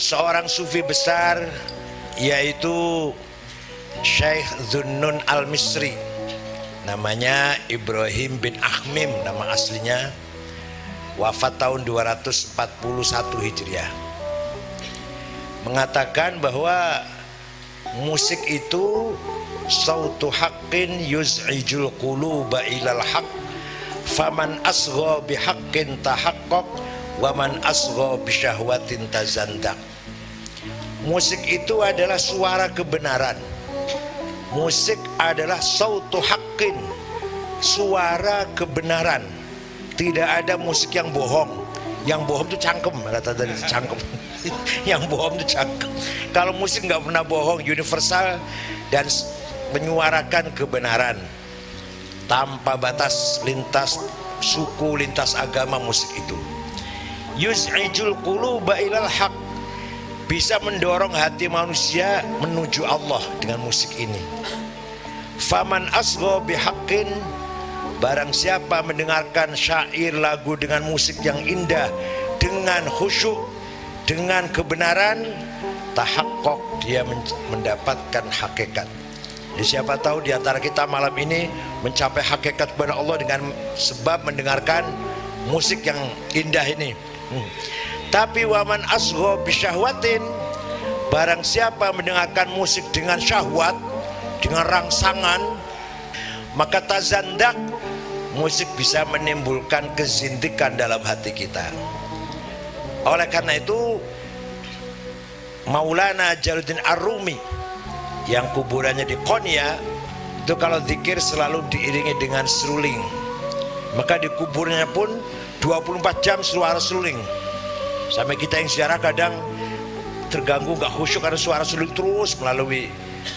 seorang sufi besar yaitu Syekh Zunnun Al-Misri. Namanya Ibrahim bin Ahmim nama aslinya. Wafat tahun 241 Hijriah. Mengatakan bahwa musik itu sautu haqqin yuz'ijul quluba ilal haqq faman asgha bihaqqin tahaqqaq wa man asgha bisyahwatin tazandak. Musik itu adalah suara kebenaran. Musik adalah sautu haqqin suara kebenaran. Tidak ada musik yang bohong. Yang bohong itu cangkem kata tadi cangkem. Yang bohong itu cangkem. Kalau musik nggak pernah bohong universal dan menyuarakan kebenaran. Tanpa batas lintas suku lintas agama musik itu yuz'ijul quluba ilal haq. Bisa mendorong hati manusia menuju Allah dengan musik ini. Faman asgho bihaqqin. Barang siapa mendengarkan syair lagu dengan musik yang indah Dengan khusyuk Dengan kebenaran Tahakkok dia mendapatkan hakikat. Jadi siapa tahu di antara kita malam ini Mencapai hakikat kepada Allah dengan sebab mendengarkan musik yang indah ini Tapi waman asgho bisyahwatin Barang siapa mendengarkan musik dengan syahwat Dengan rangsangan maka tazandak musik bisa menimbulkan kezindikan dalam hati kita. Oleh karena itu Maulana Jaludin Arumi yang kuburannya di Konya itu kalau zikir selalu diiringi dengan seruling. Maka di kuburnya pun 24 jam suara seruling sampai kita yang sejarah kadang terganggu gak khusyuk karena suara seruling terus melalui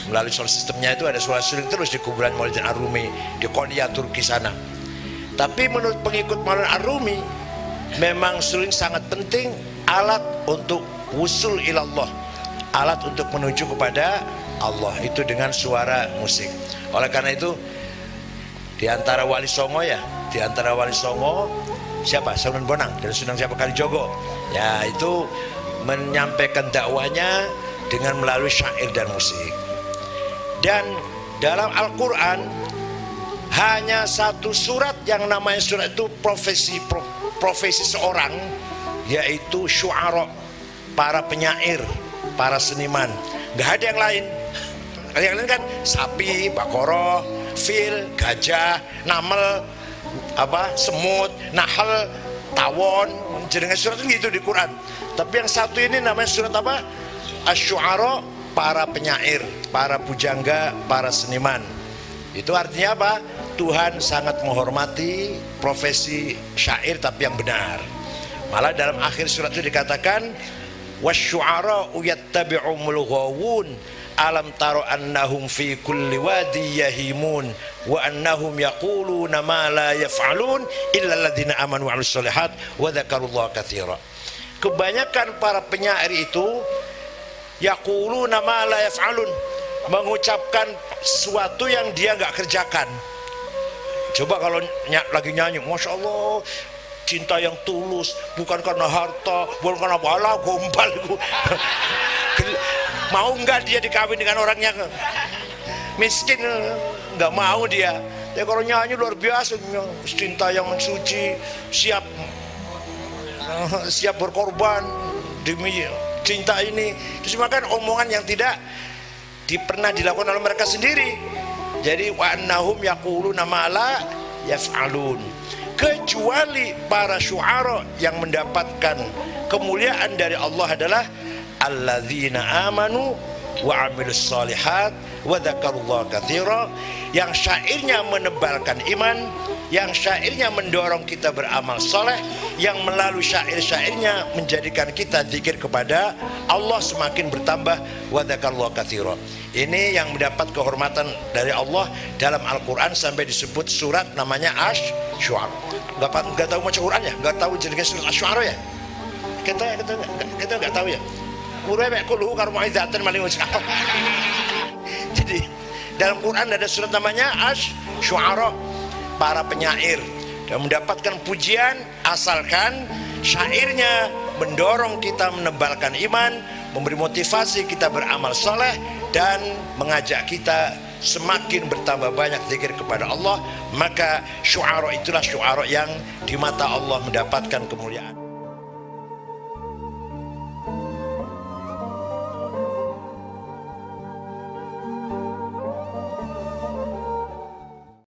melalui soal sistemnya itu ada suara suling terus di kuburan Maulid Arumi di Konya Turki sana. Tapi menurut pengikut Maulid Arumi memang suling sangat penting alat untuk wusul ilallah alat untuk menuju kepada Allah itu dengan suara musik. Oleh karena itu di antara wali songo ya di antara wali songo siapa? Sunan Bonang. Dan Sunan siapa? Kalijogo. Ya itu menyampaikan dakwahnya dengan melalui syair dan musik. Dan dalam Al-Quran hanya satu surat yang namanya surat itu profesi profesi seorang yaitu syu'ara para penyair para seniman. Nggak ada yang lain. Yang lain kan? Sapi, bakoro, fil, gajah, namel, apa, semut, nahal, tawon, jenengan surat itu gitu di Quran. Tapi yang satu ini namanya surat apa? Asyu'ara para penyair, para pujangga, para seniman. Itu artinya apa? Tuhan sangat menghormati profesi syair tapi yang benar. Malah dalam akhir surat itu dikatakan wasyu'ara yattabi'umul ghawun alam taro annahum fi kulli wadi yahimun wa annahum yaquluna ma la yaf'alun illa alladhina amanu wa solihat wa dzakarullaha katsira. Kebanyakan para penyair itu yaquluna ma la yaf'alun mengucapkan sesuatu yang dia nggak kerjakan coba kalau ny lagi nyanyi Masya Allah cinta yang tulus bukan karena harta bukan karena bala gombal mau nggak dia dikawin dengan orang yang miskin nggak mau dia. Ya kalau nyanyi luar biasa cinta yang suci siap siap berkorban demi cinta ini. Itu semua kan omongan yang tidak di, pernah dilakukan oleh mereka sendiri. Jadi wa annahum yaquluna ma la yaf'alun. Kecuali para syu'ara yang mendapatkan kemuliaan dari Allah adalah alladzina amanu wa amilus salihat wa dzakarullah katsira. Yang syairnya menebalkan iman yang syairnya mendorong kita beramal soleh yang melalui syair-syairnya menjadikan kita zikir kepada Allah semakin bertambah wadakallah kathiro ini yang mendapat kehormatan dari Allah dalam Al-Quran sampai disebut surat namanya Ash Shu'ar gak, gak tahu macam Quran ya? Gak tahu jenisnya surat Ash Shu'ar ya? Kita kita kita gak tahu ya Murai mek kulhu karo muizatan maling Jadi dalam Quran ada surat namanya Ash Shu'ara para penyair. Dan mendapatkan pujian asalkan syairnya mendorong kita menebalkan iman memberi motivasi kita beramal soleh dan mengajak kita semakin bertambah banyak zikir kepada Allah. Maka syu'ara itulah syu'ara yang di mata Allah mendapatkan kemuliaan